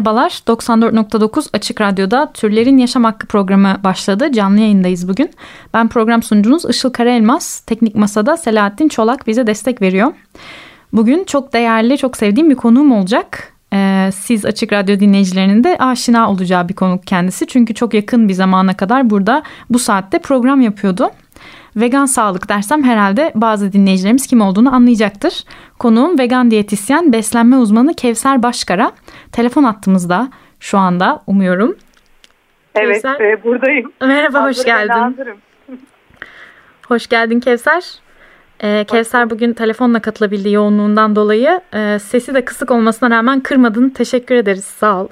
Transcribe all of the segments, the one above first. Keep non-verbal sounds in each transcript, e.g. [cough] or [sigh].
Merhabalar, 94.9 Açık Radyo'da Türlerin Yaşam Hakkı programı başladı. Canlı yayındayız bugün. Ben program sunucunuz Işıl Karaelmaz. Teknik Masa'da Selahattin Çolak bize destek veriyor. Bugün çok değerli, çok sevdiğim bir konuğum olacak. Ee, siz Açık Radyo dinleyicilerinin de aşina olacağı bir konuk kendisi. Çünkü çok yakın bir zamana kadar burada bu saatte program yapıyordu. Vegan sağlık dersem herhalde bazı dinleyicilerimiz kim olduğunu anlayacaktır. Konuğum vegan diyetisyen, beslenme uzmanı Kevser Başkara. Telefon attığımızda şu anda umuyorum. Evet Kevser. E, buradayım. Merhaba hoş geldin. Hoş geldin Kevser. Ee, Kevser bugün telefonla katılabildiği yoğunluğundan dolayı e, sesi de kısık olmasına rağmen kırmadın. Teşekkür ederiz. Sağ ol.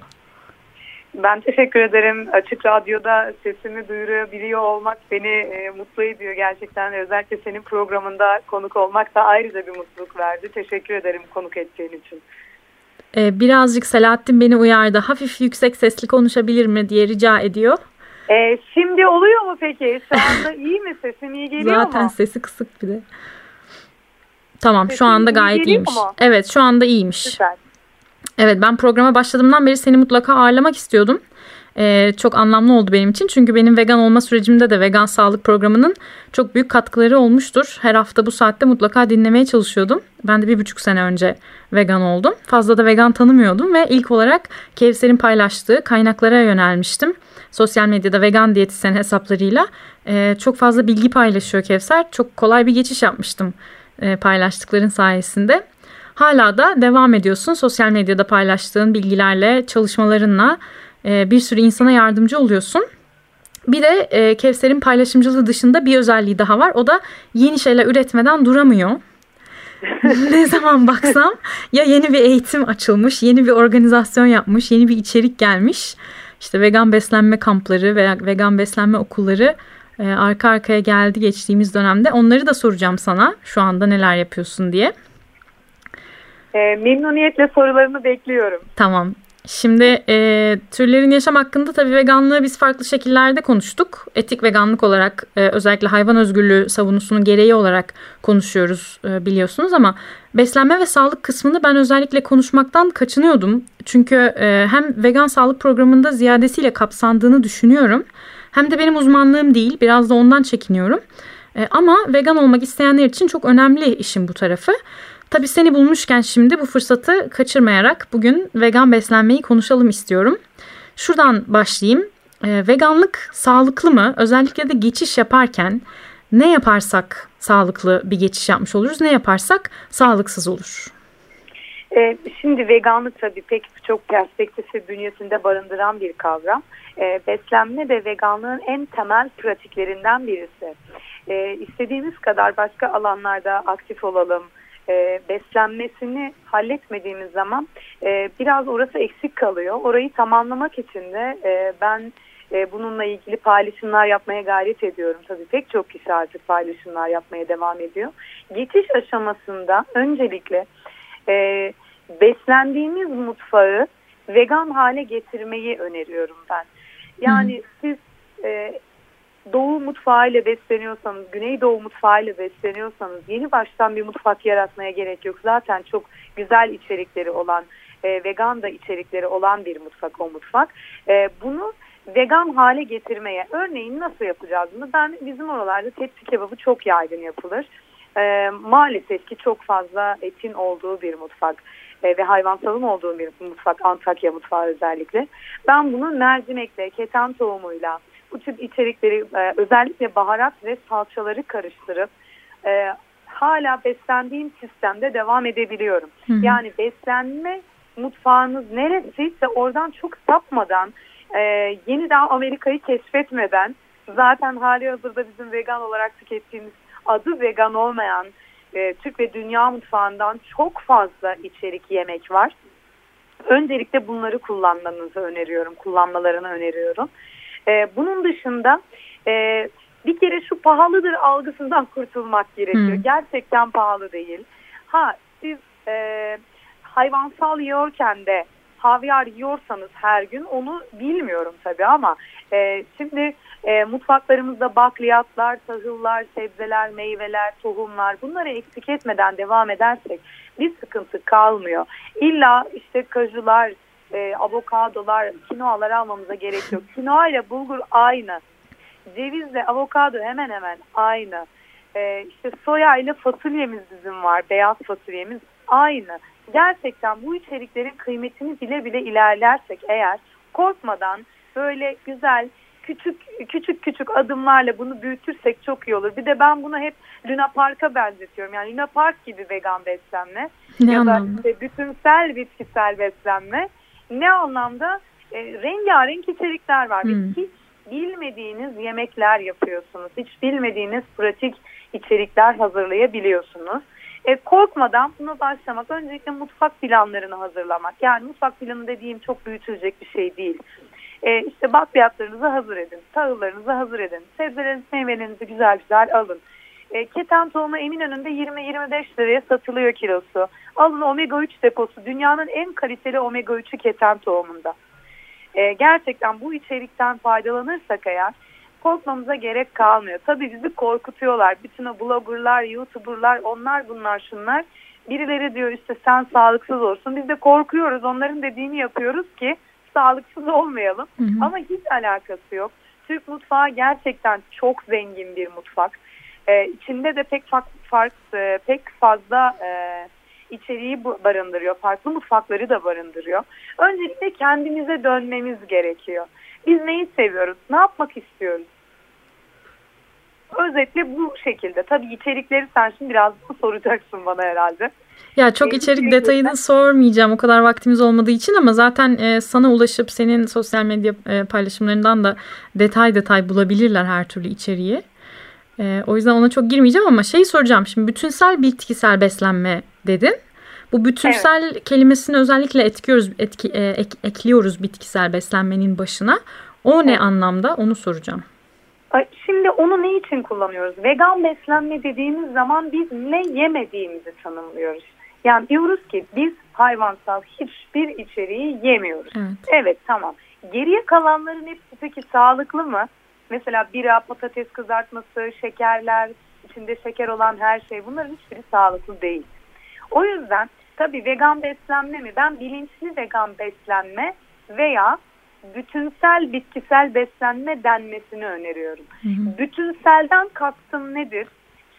Ben teşekkür ederim. Açık Radyo'da sesimi duyurabiliyor olmak beni e, mutlu ediyor gerçekten. Özellikle senin programında konuk olmak da ayrıca bir mutluluk verdi. Teşekkür ederim konuk ettiğin için. Ee, birazcık Selahattin beni uyardı. Hafif yüksek sesli konuşabilir mi diye rica ediyor. Ee, şimdi oluyor mu peki? Şu anda iyi mi? Sesim iyi geliyor Zaten mu? Zaten sesi kısık bir de. Tamam Sesim şu anda gayet iyiymiş. Mu? Evet şu anda iyiymiş. Süper. Evet ben programa başladığımdan beri seni mutlaka ağırlamak istiyordum. Ee, çok anlamlı oldu benim için. Çünkü benim vegan olma sürecimde de vegan sağlık programının çok büyük katkıları olmuştur. Her hafta bu saatte mutlaka dinlemeye çalışıyordum. Ben de bir buçuk sene önce vegan oldum. Fazla da vegan tanımıyordum ve ilk olarak Kevser'in paylaştığı kaynaklara yönelmiştim. Sosyal medyada vegan diyetisyen hesaplarıyla e, çok fazla bilgi paylaşıyor Kevser. Çok kolay bir geçiş yapmıştım e, paylaştıkların sayesinde. Hala da devam ediyorsun sosyal medyada paylaştığın bilgilerle, çalışmalarınla e, bir sürü insana yardımcı oluyorsun. Bir de e, Kevser'in paylaşımcılığı dışında bir özelliği daha var. O da yeni şeyler üretmeden duramıyor. [laughs] ne zaman baksam ya yeni bir eğitim açılmış, yeni bir organizasyon yapmış, yeni bir içerik gelmiş. İşte vegan beslenme kampları veya vegan beslenme okulları e, arka arkaya geldi geçtiğimiz dönemde. Onları da soracağım sana şu anda neler yapıyorsun diye. E, memnuniyetle sorularını bekliyorum. Tamam. Şimdi e, türlerin yaşam hakkında tabii veganlığı biz farklı şekillerde konuştuk. Etik veganlık olarak e, özellikle hayvan özgürlüğü savunusunun gereği olarak konuşuyoruz e, biliyorsunuz ama beslenme ve sağlık kısmını ben özellikle konuşmaktan kaçınıyordum. Çünkü e, hem vegan sağlık programında ziyadesiyle kapsandığını düşünüyorum. Hem de benim uzmanlığım değil biraz da ondan çekiniyorum. E, ama vegan olmak isteyenler için çok önemli işin bu tarafı. Tabii seni bulmuşken şimdi bu fırsatı kaçırmayarak bugün vegan beslenmeyi konuşalım istiyorum. Şuradan başlayayım. E, veganlık sağlıklı mı? Özellikle de geçiş yaparken ne yaparsak sağlıklı bir geçiş yapmış oluruz, ne yaparsak sağlıksız olur. E, şimdi veganlık tabii pek çok perspektifi bünyesinde barındıran bir kavram. E, beslenme de veganlığın en temel pratiklerinden birisi. E, istediğimiz kadar başka alanlarda aktif olalım, e, beslenmesini halletmediğimiz zaman e, biraz orası eksik kalıyor. Orayı tamamlamak için de e, ben e, bununla ilgili paylaşımlar yapmaya gayret ediyorum. Tabii pek çok kişi artık paylaşımlar yapmaya devam ediyor. Geçiş aşamasında öncelikle e, beslendiğimiz mutfağı vegan hale getirmeyi öneriyorum ben. Yani Hı. siz mutfağıyla besleniyorsanız, Güneydoğu mutfağıyla besleniyorsanız yeni baştan bir mutfak yaratmaya gerek yok. Zaten çok güzel içerikleri olan, e, vegan da içerikleri olan bir mutfak o mutfak. E, bunu vegan hale getirmeye, örneğin nasıl yapacağız bunu? Ben bizim oralarda tepsi kebabı çok yaygın yapılır. E, maalesef ki çok fazla etin olduğu bir mutfak e, ve hayvansalın olduğu bir mutfak, Antakya mutfağı özellikle. Ben bunu mercimekle, keten tohumuyla, bu tip içerikleri e, özellikle baharat ve salçaları karıştırıp e, hala beslendiğim sistemde devam edebiliyorum. Hı hı. Yani beslenme mutfağınız neresiyse oradan çok sapmadan e, yeniden Amerika'yı keşfetmeden zaten hali hazırda bizim vegan olarak tükettiğimiz adı vegan olmayan e, Türk ve dünya mutfağından çok fazla içerik yemek var. öncelikle bunları kullanmanızı öneriyorum, kullanmalarını öneriyorum. E, bunun dışında e, bir kere şu pahalıdır algısından kurtulmak gerekiyor. Hmm. Gerçekten pahalı değil. Ha siz e, hayvansal yiyorken de havyar yiyorsanız her gün onu bilmiyorum tabii ama e, şimdi e, mutfaklarımızda bakliyatlar, tahıllar, sebzeler, meyveler, tohumlar bunları eksik etmeden devam edersek bir sıkıntı kalmıyor. İlla işte kajular, e, avokadolar, kinoalar almamıza gerek yok. [laughs] Kinoa ile bulgur aynı. Cevizle avokado hemen hemen aynı. E, işte soya ile fasulyemiz bizim var. Beyaz fasulyemiz aynı. Gerçekten bu içeriklerin kıymetini bile bile ilerlersek eğer korkmadan böyle güzel küçük küçük küçük adımlarla bunu büyütürsek çok iyi olur. Bir de ben bunu hep Luna Park'a benzetiyorum. Yani Luna Park gibi vegan beslenme ne ya anlamda? da işte bütünsel bitkisel beslenme. Ne anlamda? E, rengarenk içerikler var. Hmm. Hiç bilmediğiniz yemekler yapıyorsunuz. Hiç bilmediğiniz pratik içerikler hazırlayabiliyorsunuz. E, korkmadan buna başlamak. Öncelikle mutfak planlarını hazırlamak. Yani mutfak planı dediğim çok büyütülecek bir şey değil. E, işte bakliyatlarınızı hazır edin. Tahıllarınızı hazır edin. Sebzelerinizi, meyvelerinizi güzel güzel alın. E, keten tohumu Eminönü'nde 20-25 liraya satılıyor kilosu. Alın omega 3 deposu. Dünyanın en kaliteli omega 3'ü keten tohumunda. E, gerçekten bu içerikten faydalanırsak eğer korkmamıza gerek kalmıyor. Tabii bizi korkutuyorlar. Bütün o bloggerlar, youtuberlar, onlar bunlar şunlar. Birileri diyor işte sen sağlıksız olsun. Biz de korkuyoruz. Onların dediğini yapıyoruz ki sağlıksız olmayalım. Hı hı. Ama hiç alakası yok. Türk mutfağı gerçekten çok zengin bir mutfak. Ee, içinde de pek fark, fark e, pek fazla e, içeriği barındırıyor. Farklı mutfakları da barındırıyor. Öncelikle kendimize dönmemiz gerekiyor. Biz neyi seviyoruz? Ne yapmak istiyoruz? Özetle bu şekilde. Tabii içerikleri sen şimdi biraz [laughs] soracaksın bana herhalde. Ya çok içerik detayını sormayacağım o kadar vaktimiz olmadığı için ama zaten e, sana ulaşıp senin sosyal medya e, paylaşımlarından da detay detay bulabilirler her türlü içeriği. E, o yüzden ona çok girmeyeceğim ama şeyi soracağım şimdi bütünsel bitkisel beslenme dedin. Bu bütünsel evet. kelimesini özellikle etkiyoruz, etki, e, ek, ekliyoruz bitkisel beslenmenin başına. O evet. ne anlamda onu soracağım. Şimdi onu ne için kullanıyoruz? Vegan beslenme dediğimiz zaman biz ne yemediğimizi tanımlıyoruz. Yani diyoruz ki biz hayvansal hiçbir içeriği yemiyoruz. Evet, evet tamam. Geriye kalanların hepsi peki sağlıklı mı? Mesela bira, patates kızartması, şekerler, içinde şeker olan her şey bunların hiçbiri sağlıklı değil. O yüzden tabii vegan beslenme mi? Ben bilinçli vegan beslenme veya bütünsel bitkisel beslenme denmesini öneriyorum. Hı hı. Bütünselden kastım nedir?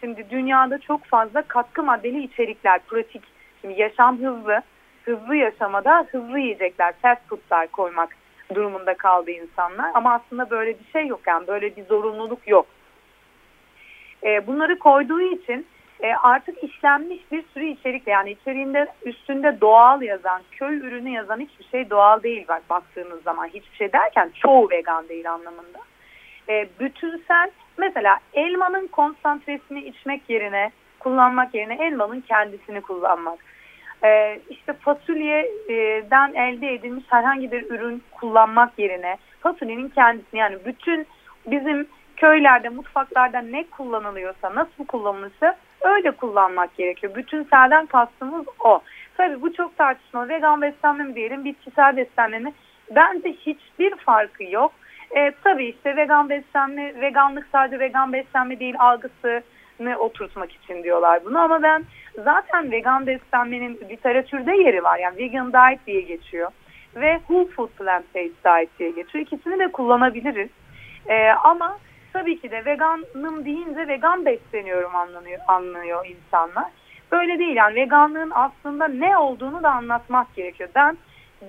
Şimdi dünyada çok fazla katkı maddeli içerikler, pratik. Şimdi yaşam hızlı, hızlı yaşamada hızlı yiyecekler, fast foodlar koymak durumunda kaldı insanlar. Ama aslında böyle bir şey yok yani böyle bir zorunluluk yok. E, bunları koyduğu için e, artık işlenmiş bir sürü içerik yani içeriğinde üstünde doğal yazan, köy ürünü yazan hiçbir şey doğal değil bak baktığınız zaman hiçbir şey derken çoğu vegan değil anlamında. E, bütünsel mesela elmanın konsantresini içmek yerine kullanmak yerine elmanın kendisini kullanmak. E, işte fasulyeden elde edilmiş herhangi bir ürün kullanmak yerine fasulyenin kendisini yani bütün bizim köylerde, mutfaklarda ne kullanılıyorsa, nasıl kullanılırsa öyle kullanmak gerekiyor. Bütünselden kastımız o. Tabii bu çok tartışmalı. Vegan beslenme mi diyelim, bitkisel beslenme mi? Bence hiçbir farkı yok. E, tabii işte vegan beslenme, veganlık sadece vegan beslenme değil algısını oturtmak için diyorlar bunu. Ama ben zaten vegan beslenmenin literatürde yeri var. Yani vegan diet diye geçiyor. Ve whole food plant-based diet diye geçiyor. İkisini de kullanabiliriz. E, ama tabii ki de veganım deyince vegan besleniyorum anlanıyor, anlıyor insanlar. Böyle değil yani veganlığın aslında ne olduğunu da anlatmak gerekiyor. Ben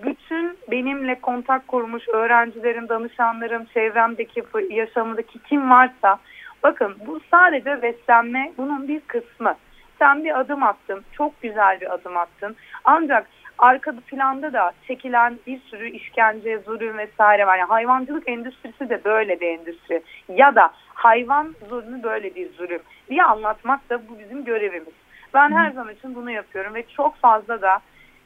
bütün benimle kontak kurmuş öğrencilerim, danışanlarım, çevremdeki, yaşamındaki kim varsa bakın bu sadece beslenme bunun bir kısmı. Sen bir adım attın, çok güzel bir adım attın. Ancak arka planda da çekilen bir sürü işkence, zulüm vesaire var. Yani hayvancılık endüstrisi de böyle bir endüstri. Ya da hayvan zulmü böyle bir zulüm diye anlatmak da bu bizim görevimiz. Ben her zaman için bunu yapıyorum ve çok fazla da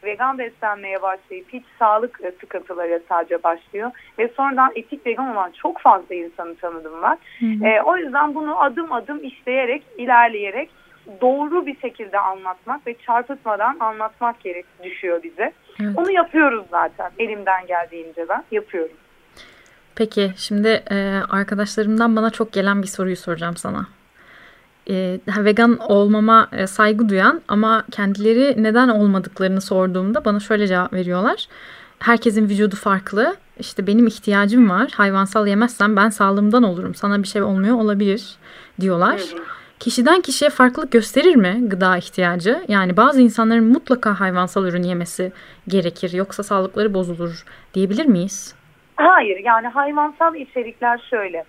vegan beslenmeye başlayıp hiç sağlık sıkıntıları sadece başlıyor. Ve sonradan etik vegan olan çok fazla insanı tanıdım var. E, o yüzden bunu adım adım işleyerek, ilerleyerek doğru bir şekilde anlatmak ve çarpıtmadan anlatmak gerek düşüyor bize. Evet. Onu yapıyoruz zaten elimden geldiğince ben yapıyorum. Peki şimdi e, arkadaşlarımdan bana çok gelen bir soruyu soracağım sana. E, vegan olmama e, saygı duyan ama kendileri neden olmadıklarını sorduğumda bana şöyle cevap veriyorlar. Herkesin vücudu farklı. İşte benim ihtiyacım var. Hayvansal yemezsem ben sağlığımdan olurum. Sana bir şey olmuyor olabilir diyorlar. Kişiden kişiye farklılık gösterir mi gıda ihtiyacı? Yani bazı insanların mutlaka hayvansal ürün yemesi gerekir yoksa sağlıkları bozulur diyebilir miyiz? Hayır yani hayvansal içerikler şöyle.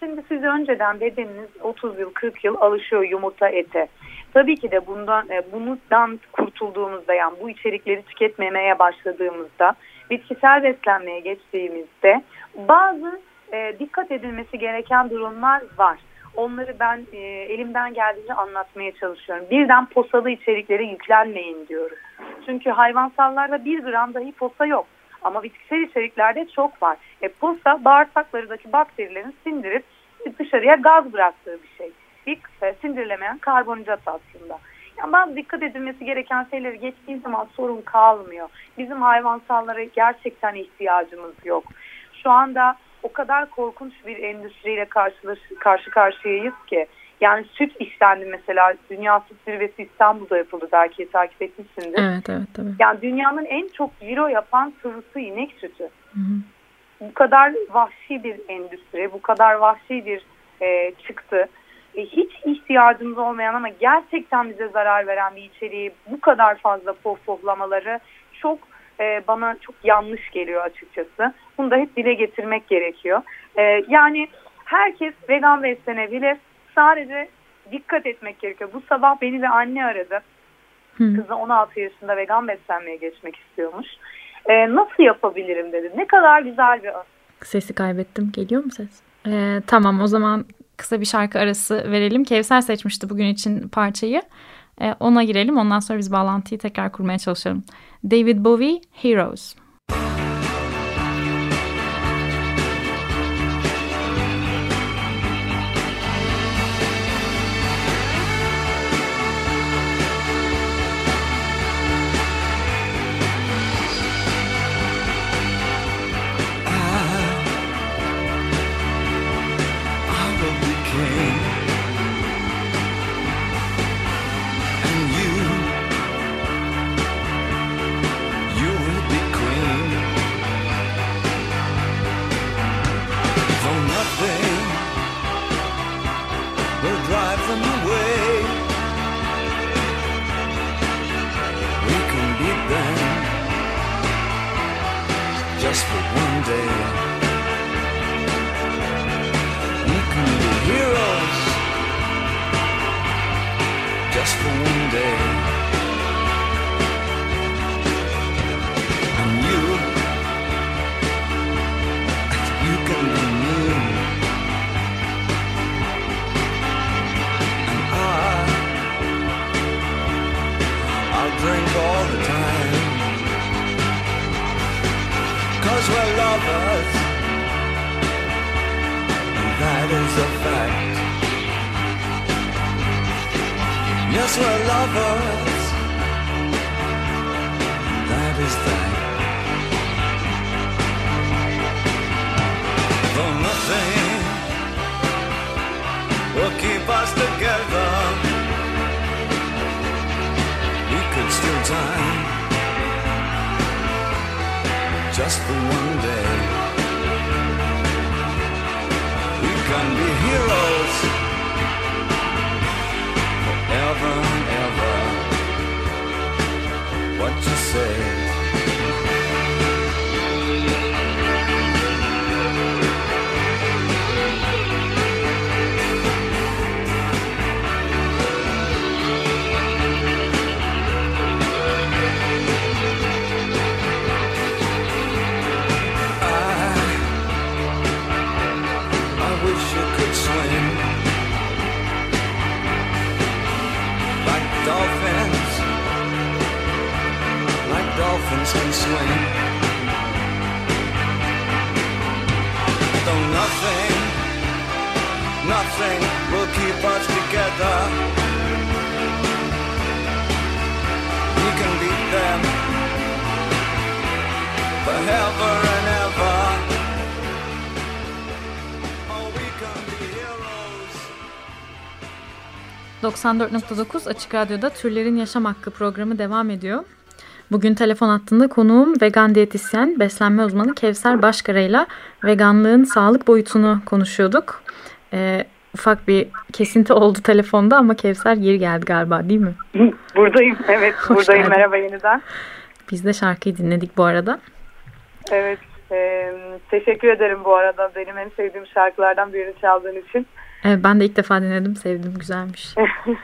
Şimdi siz önceden bedeniniz 30 yıl 40 yıl alışıyor yumurta ete. Tabii ki de bundan e, bundan kurtulduğumuzda yani bu içerikleri tüketmemeye başladığımızda bitkisel beslenmeye geçtiğimizde bazı e, dikkat edilmesi gereken durumlar var. Onları ben e, elimden geldiğince anlatmaya çalışıyorum. Birden posalı içeriklere yüklenmeyin diyoruz. Çünkü hayvansallarda bir gram dahi posa yok. Ama bitkisel içeriklerde çok var. E, posa bağırsaklarındaki bakterilerin sindirip dışarıya gaz bıraktığı bir şey. Bir e, sindirilemeyen karbonhidrat aslında. Yani bazı dikkat edilmesi gereken şeyleri geçtiği zaman sorun kalmıyor. Bizim hayvansallara gerçekten ihtiyacımız yok. Şu anda o kadar korkunç bir endüstriyle karşı, karşı karşıyayız ki yani süt işlendi mesela. Dünya Süt Zirvesi İstanbul'da yapıldı. Belki takip etmişsindir. Evet, evet, tabii. Yani dünyanın en çok ciro yapan sıvısı inek sütü. Hı hı. Bu kadar vahşi bir endüstri, bu kadar vahşi bir e, çıktı. E, hiç ihtiyacımız olmayan ama gerçekten bize zarar veren bir içeriği bu kadar fazla pohpohlamaları çok e, bana çok yanlış geliyor açıkçası. Bunu da hep dile getirmek gerekiyor. E, yani herkes vegan beslenebilir sadece dikkat etmek gerekiyor. Bu sabah beni ve anne aradı. Hı. Kızı 16 yaşında vegan beslenmeye geçmek istiyormuş. Ee, nasıl yapabilirim dedi. Ne kadar güzel bir Sesi kaybettim. Geliyor mu ses? Ee, tamam o zaman kısa bir şarkı arası verelim. Kevser seçmişti bugün için parçayı. Ee, ona girelim. Ondan sonra biz bağlantıyı tekrar kurmaya çalışalım. David Bowie, Heroes. forever us. That is a fact. Yes, we're lovers. And that is that. For nothing will keep us together, we could steal time just for one day. what you say. 94.9 Açık Radyo'da Türlerin Yaşam Hakkı programı devam ediyor. Bugün telefon hattında konuğum vegan diyetisyen, beslenme uzmanı Kevser Başkara ile veganlığın sağlık boyutunu konuşuyorduk. Ee, ufak bir kesinti oldu telefonda ama Kevser geri geldi galiba değil mi? [laughs] Buradayım evet Hoş buradayım geldin. merhaba yeniden. Biz de şarkıyı dinledik bu arada. Evet e, teşekkür ederim bu arada benim en sevdiğim şarkılardan birini çaldığın için. Evet, ben de ilk defa dinledim sevdim güzelmiş.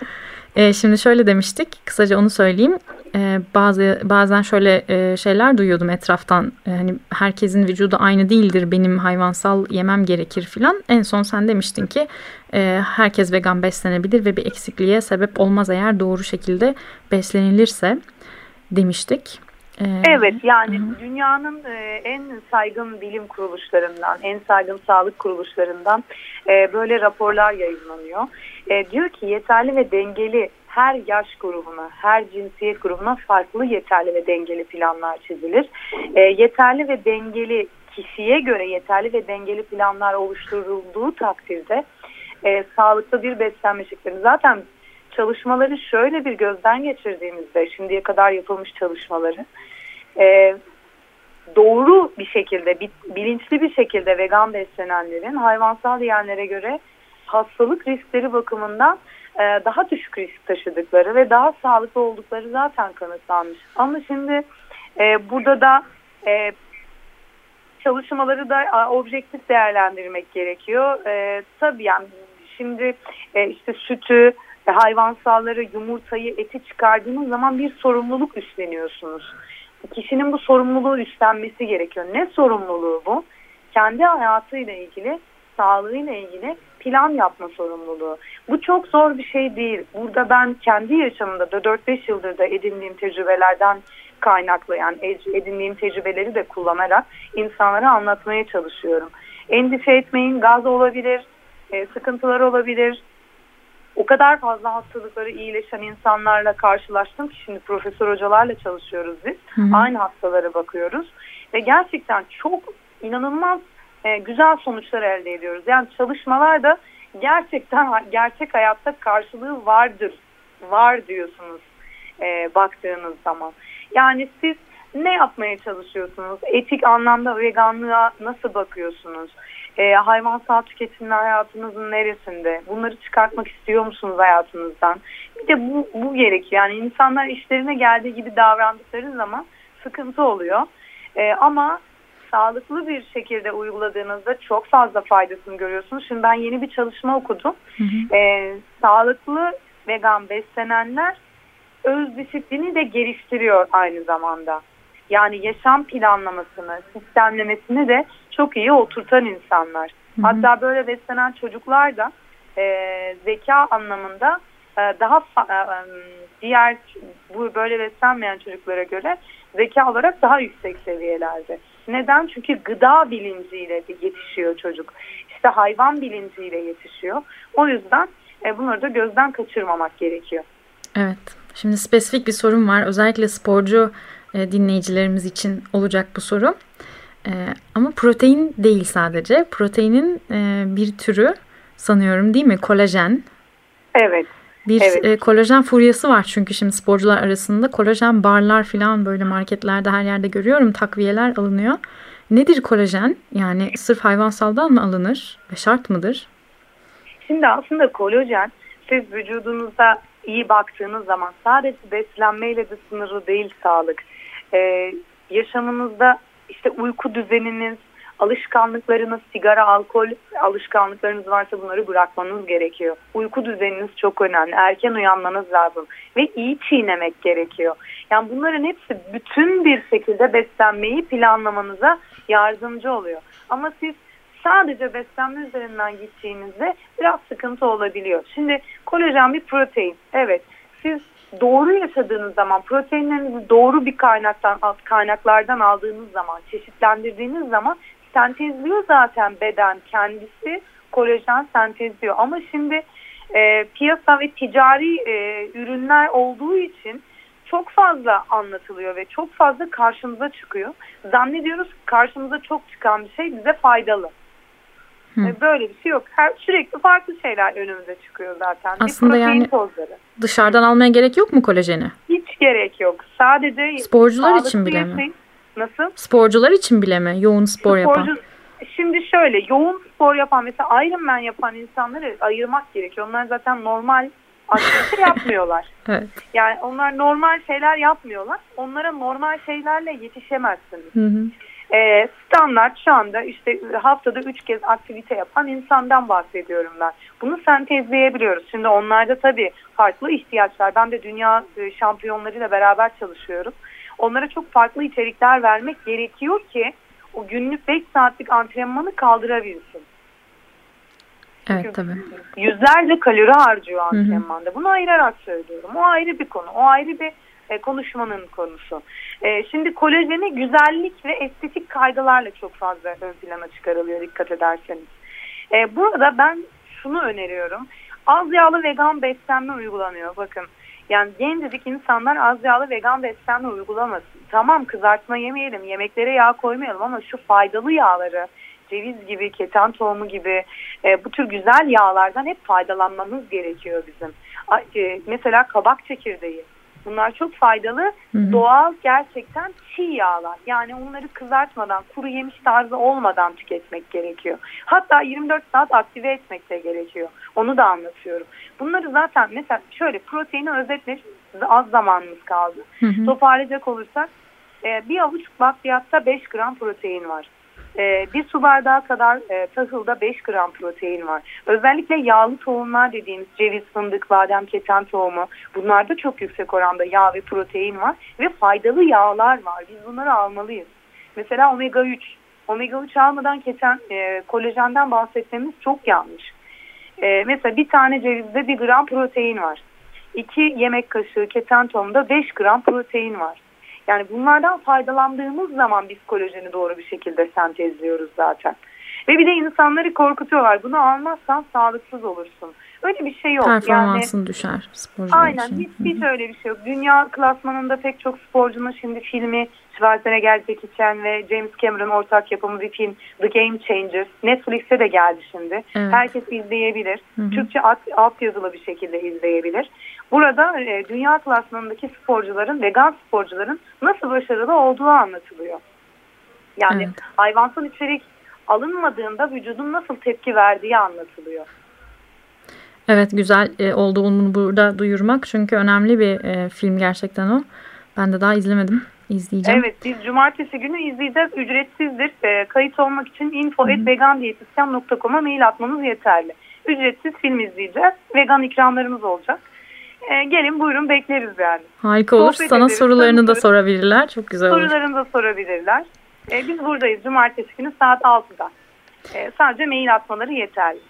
[laughs] e, şimdi şöyle demiştik kısaca onu söyleyeyim. E, bazı bazen şöyle e, şeyler duyuyordum etraftan. E, hani herkesin vücudu aynı değildir. Benim hayvansal yemem gerekir filan. En son sen demiştin ki e, herkes vegan beslenebilir ve bir eksikliğe sebep olmaz eğer doğru şekilde beslenilirse demiştik. E, evet yani hı. dünyanın e, en saygın bilim kuruluşlarından, en saygın sağlık kuruluşlarından e, böyle raporlar yayınlanıyor. Diyor ki yeterli ve dengeli her yaş grubuna, her cinsiyet grubuna farklı yeterli ve dengeli planlar çizilir. E, yeterli ve dengeli kişiye göre yeterli ve dengeli planlar oluşturulduğu takdirde e, sağlıklı bir beslenme şekli. Zaten çalışmaları şöyle bir gözden geçirdiğimizde şimdiye kadar yapılmış çalışmaları e, doğru bir şekilde bilinçli bir şekilde vegan beslenenlerin hayvansal yiyenlere göre hastalık riskleri bakımından e, daha düşük risk taşıdıkları ve daha sağlıklı oldukları zaten kanıtlanmış. Ama şimdi e, burada da e, çalışmaları da objektif değerlendirmek gerekiyor. E, tabii yani şimdi e, işte sütü, e, hayvansalları, yumurtayı, eti çıkardığınız zaman bir sorumluluk üstleniyorsunuz. Kişinin bu sorumluluğu üstlenmesi gerekiyor. Ne sorumluluğu bu? Kendi hayatıyla ilgili, sağlığıyla ilgili plan yapma sorumluluğu. Bu çok zor bir şey değil. Burada ben kendi yaşamımda da 4-5 yıldır da edindiğim tecrübelerden kaynaklı yani edindiğim tecrübeleri de kullanarak insanlara anlatmaya çalışıyorum. Endişe etmeyin gaz olabilir, e, sıkıntılar olabilir. O kadar fazla hastalıkları iyileşen insanlarla karşılaştım ki şimdi profesör hocalarla çalışıyoruz biz. Hı hı. Aynı hastalara bakıyoruz ve gerçekten çok inanılmaz e, güzel sonuçlar elde ediyoruz. Yani çalışmalarda gerçekten gerçek hayatta karşılığı vardır, var diyorsunuz e, baktığınız zaman. Yani siz ne yapmaya çalışıyorsunuz? Etik anlamda veganlığa nasıl bakıyorsunuz? E, hayvansal tüketimle hayatınızın neresinde? Bunları çıkartmak istiyor musunuz hayatınızdan? Bir de bu, bu gerekiyor. Yani insanlar işlerine geldiği gibi davrandıkları zaman sıkıntı oluyor. E, ama sağlıklı bir şekilde uyguladığınızda çok fazla faydasını görüyorsunuz. Şimdi ben yeni bir çalışma okudum. Hı hı. Ee, sağlıklı vegan beslenenler öz disiplini de geliştiriyor aynı zamanda. Yani yaşam planlamasını, sistemlemesini de çok iyi oturtan insanlar. Hı hı. Hatta böyle beslenen çocuklar da e, zeka anlamında e, daha e, diğer bu böyle beslenmeyen çocuklara göre zeka olarak daha yüksek seviyelerde. Neden? Çünkü gıda bilinciyle yetişiyor çocuk. İşte hayvan bilinciyle yetişiyor. O yüzden e, bunları da gözden kaçırmamak gerekiyor. Evet. Şimdi spesifik bir sorun var. Özellikle sporcu e, dinleyicilerimiz için olacak bu soru. E, ama protein değil sadece. Proteinin e, bir türü sanıyorum değil mi? Kolajen. Evet. Bir evet. e, kolajen furyası var çünkü şimdi sporcular arasında kolajen barlar falan böyle marketlerde her yerde görüyorum takviyeler alınıyor. Nedir kolajen? Yani sırf hayvansaldan mı alınır ve şart mıdır? Şimdi aslında kolajen siz vücudunuzda iyi baktığınız zaman sadece beslenmeyle de sınırlı değil sağlık. Ee, yaşamınızda işte uyku düzeniniz, alışkanlıklarınız, sigara, alkol alışkanlıklarınız varsa bunları bırakmanız gerekiyor. Uyku düzeniniz çok önemli. Erken uyanmanız lazım ve iyi çiğnemek gerekiyor. Yani bunların hepsi bütün bir şekilde beslenmeyi planlamanıza yardımcı oluyor. Ama siz sadece beslenme üzerinden gittiğinizde biraz sıkıntı olabiliyor. Şimdi kolajen bir protein. Evet siz doğru yaşadığınız zaman proteinlerinizi doğru bir kaynaktan kaynaklardan aldığınız zaman çeşitlendirdiğiniz zaman sentezliyor zaten beden kendisi kolajen sentezliyor ama şimdi e, piyasa ve ticari e, ürünler olduğu için çok fazla anlatılıyor ve çok fazla karşımıza çıkıyor. Zannediyoruz karşımıza çok çıkan bir şey bize faydalı. Hı. Böyle bir şey yok. Her sürekli farklı şeyler önümüze çıkıyor zaten. Aslında yani tozları. Dışarıdan almaya gerek yok mu kolajeni? Hiç gerek yok. Sadece sporcular için bile mi? Nasıl? Sporcular için bile mi? Yoğun spor Sporcu, yapan. Şimdi şöyle yoğun spor yapan mesela Ironman yapan insanları ayırmak gerekiyor. Onlar zaten normal aktivite [laughs] yapmıyorlar. evet. Yani onlar normal şeyler yapmıyorlar. Onlara normal şeylerle yetişemezsiniz. Hı hı. Ee, standart şu anda işte haftada üç kez aktivite yapan insandan bahsediyorum ben. Bunu sentezleyebiliyoruz. Şimdi onlarda tabii farklı ihtiyaçlar. Ben de dünya e, şampiyonlarıyla beraber çalışıyorum. Onlara çok farklı içerikler vermek gerekiyor ki o günlük 5 saatlik antrenmanı kaldırabilsin. Evet tabii. Yüzlerce kalori harcıyor antrenmanda. Bunu ayırarak söylüyorum. O ayrı bir konu. O ayrı bir e, konuşmanın konusu. E, şimdi kolajeni güzellik ve estetik kaygılarla çok fazla ön plana çıkarılıyor dikkat ederseniz. E, burada ben şunu öneriyorum. Az yağlı vegan beslenme uygulanıyor. Bakın yani gencecik insanlar az yağlı vegan beslenme uygulamasın. Tamam kızartma yemeyelim, yemeklere yağ koymayalım ama şu faydalı yağları ceviz gibi, keten tohumu gibi e, bu tür güzel yağlardan hep faydalanmamız gerekiyor bizim. E, mesela kabak çekirdeği. Bunlar çok faydalı, hı hı. doğal gerçekten çiğ yağlar. Yani onları kızartmadan, kuru yemiş tarzı olmadan tüketmek gerekiyor. Hatta 24 saat aktive etmek de gerekiyor. Onu da anlatıyorum. Bunları zaten mesela şöyle proteini özetmek az zamanımız kaldı. Hı hı. Toparlayacak olursak e, bir avuç bakliyatta 5 gram protein var. E, bir su bardağı kadar e, tahılda 5 gram protein var. Özellikle yağlı tohumlar dediğimiz ceviz, fındık, badem, keten tohumu bunlarda çok yüksek oranda yağ ve protein var ve faydalı yağlar var. Biz bunları almalıyız. Mesela omega 3. Omega 3 almadan keten e, kolajenden bahsetmemiz çok yanlış. E, mesela bir tane cevizde 1 gram protein var. 2 yemek kaşığı keten tohumda 5 gram protein var. Yani bunlardan faydalandığımız zaman biz kolajeni doğru bir şekilde sentezliyoruz zaten. Ve bir de insanları korkutuyorlar. Bunu almazsan sağlıksız olursun. Öyle bir şey yok. Performansın yani, düşer sporcular Aynen için. Hiç, hiç öyle bir şey yok. Dünya klasmanında pek çok sporcunun şimdi filmi Schwarzenegger, Jackie Chan ve James Cameron ortak yapımı bir film The Game Changers. Netflix'e de geldi şimdi. Evet. Herkes izleyebilir. Hı hı. Türkçe alt, alt yazılı bir şekilde izleyebilir. Burada e, dünya klasmanındaki sporcuların, vegan sporcuların nasıl başarılı olduğu anlatılıyor. Yani evet. hayvansal içerik alınmadığında vücudun nasıl tepki verdiği anlatılıyor. Evet güzel e, oldu onu burada duyurmak çünkü önemli bir e, film gerçekten o. Ben de daha izlemedim. İzleyeceğim. Evet biz cumartesi günü izleyeceğiz. Ücretsizdir. E, kayıt olmak için info.vegandiyetisyen.com'a mail atmanız yeterli. Ücretsiz film izleyeceğiz. Vegan ikramlarımız olacak. E, gelin buyurun bekleriz yani. Harika olur. Sohbet Sana ederiz, sorularını da sorabilirler. Çok güzel olur. Sorularını da sorabilirler. E, biz buradayız cumartesi günü saat 6'da. E, sadece mail atmaları yeterli.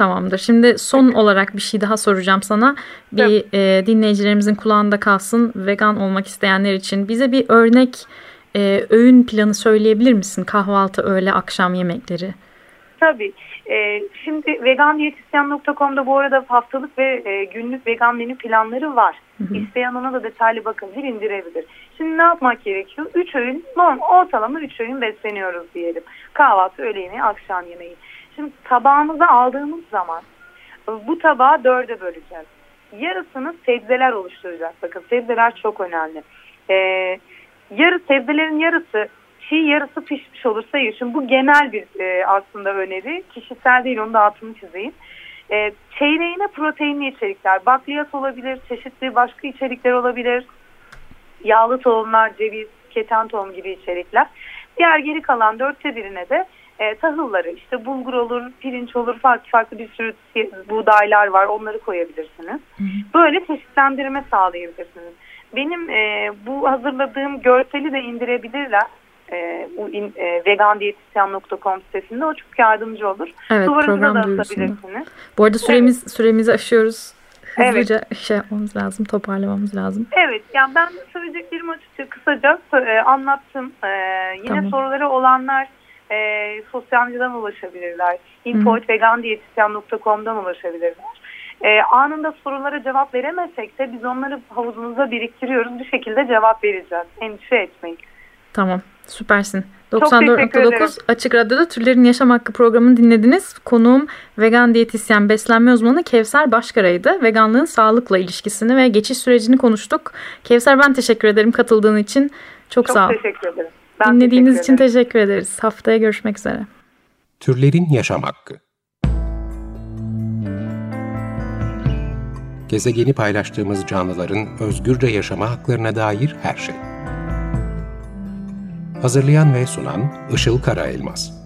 Tamamdır. Şimdi son olarak bir şey daha soracağım sana. Bir e, dinleyicilerimizin kulağında kalsın. Vegan olmak isteyenler için bize bir örnek e, öğün planı söyleyebilir misin? Kahvaltı, öğle, akşam yemekleri. Tabii. E, şimdi vegandiyetisyen.com'da bu arada haftalık ve e, günlük vegan menü planları var. Hı hı. İsteyen ona da detaylı bakabilir, indirebilir. Şimdi ne yapmak gerekiyor? 3 öğün, normal, ortalama 3 öğün besleniyoruz diyelim. Kahvaltı, öğle yemeği, akşam yemeği. Şimdi tabağımıza aldığımız zaman bu tabağı dörde böleceğiz. Yarısını sebzeler oluşturacak. Bakın sebzeler çok önemli. Ee, yarı sebzelerin yarısı çiğ yarısı pişmiş olursa. Şimdi bu genel bir e, aslında öneri. Kişisel değil onu da altını çizeyim. E, çeyreğine proteinli içerikler. Bakliyat olabilir, çeşitli başka içerikler olabilir. Yağlı tohumlar, ceviz, keten tohum gibi içerikler. Diğer geri kalan dörtte birine de e, tahılları işte bulgur olur, pirinç olur, farklı farklı bir sürü buğdaylar var onları koyabilirsiniz. Hı hı. Böyle çeşitlendirme sağlayabilirsiniz. Benim e, bu hazırladığım görseli de indirebilirler. E, in, e, vegandiyetisyen.com sitesinde o çok yardımcı olur. Evet, Duvarınıza da asabilirsiniz. Bu arada süremiz evet. süremizi aşıyoruz. Hızlıca evet. şey yapmamız lazım, toparlamamız lazım. Evet, yani ben söyleyeceklerimi açıkça kısaca e, anlattım. E, yine tamam. soruları olanlar e, sosyal medyadan ulaşabilirler. info.vegandiyetisyen.com'dan ulaşabilirler. E, anında sorulara cevap veremezsek de biz onları havuzumuzda biriktiriyoruz. Bir şekilde cevap vereceğiz. Endişe etmeyin. Tamam süpersin. 94.9 Açık Radyo'da Türlerin Yaşam Hakkı programını dinlediniz. Konuğum vegan diyetisyen beslenme uzmanı Kevser Başkara'ydı. Veganlığın sağlıkla ilişkisini ve geçiş sürecini konuştuk. Kevser ben teşekkür ederim katıldığın için. Çok, Çok sağ ol. teşekkür ederim. Ben Dinlediğiniz teşekkür için teşekkür ederiz. Haftaya görüşmek üzere. Türlerin Yaşam Hakkı Gezegeni paylaştığımız canlıların özgürce yaşama haklarına dair her şey. Hazırlayan ve sunan Işıl Karaelmaz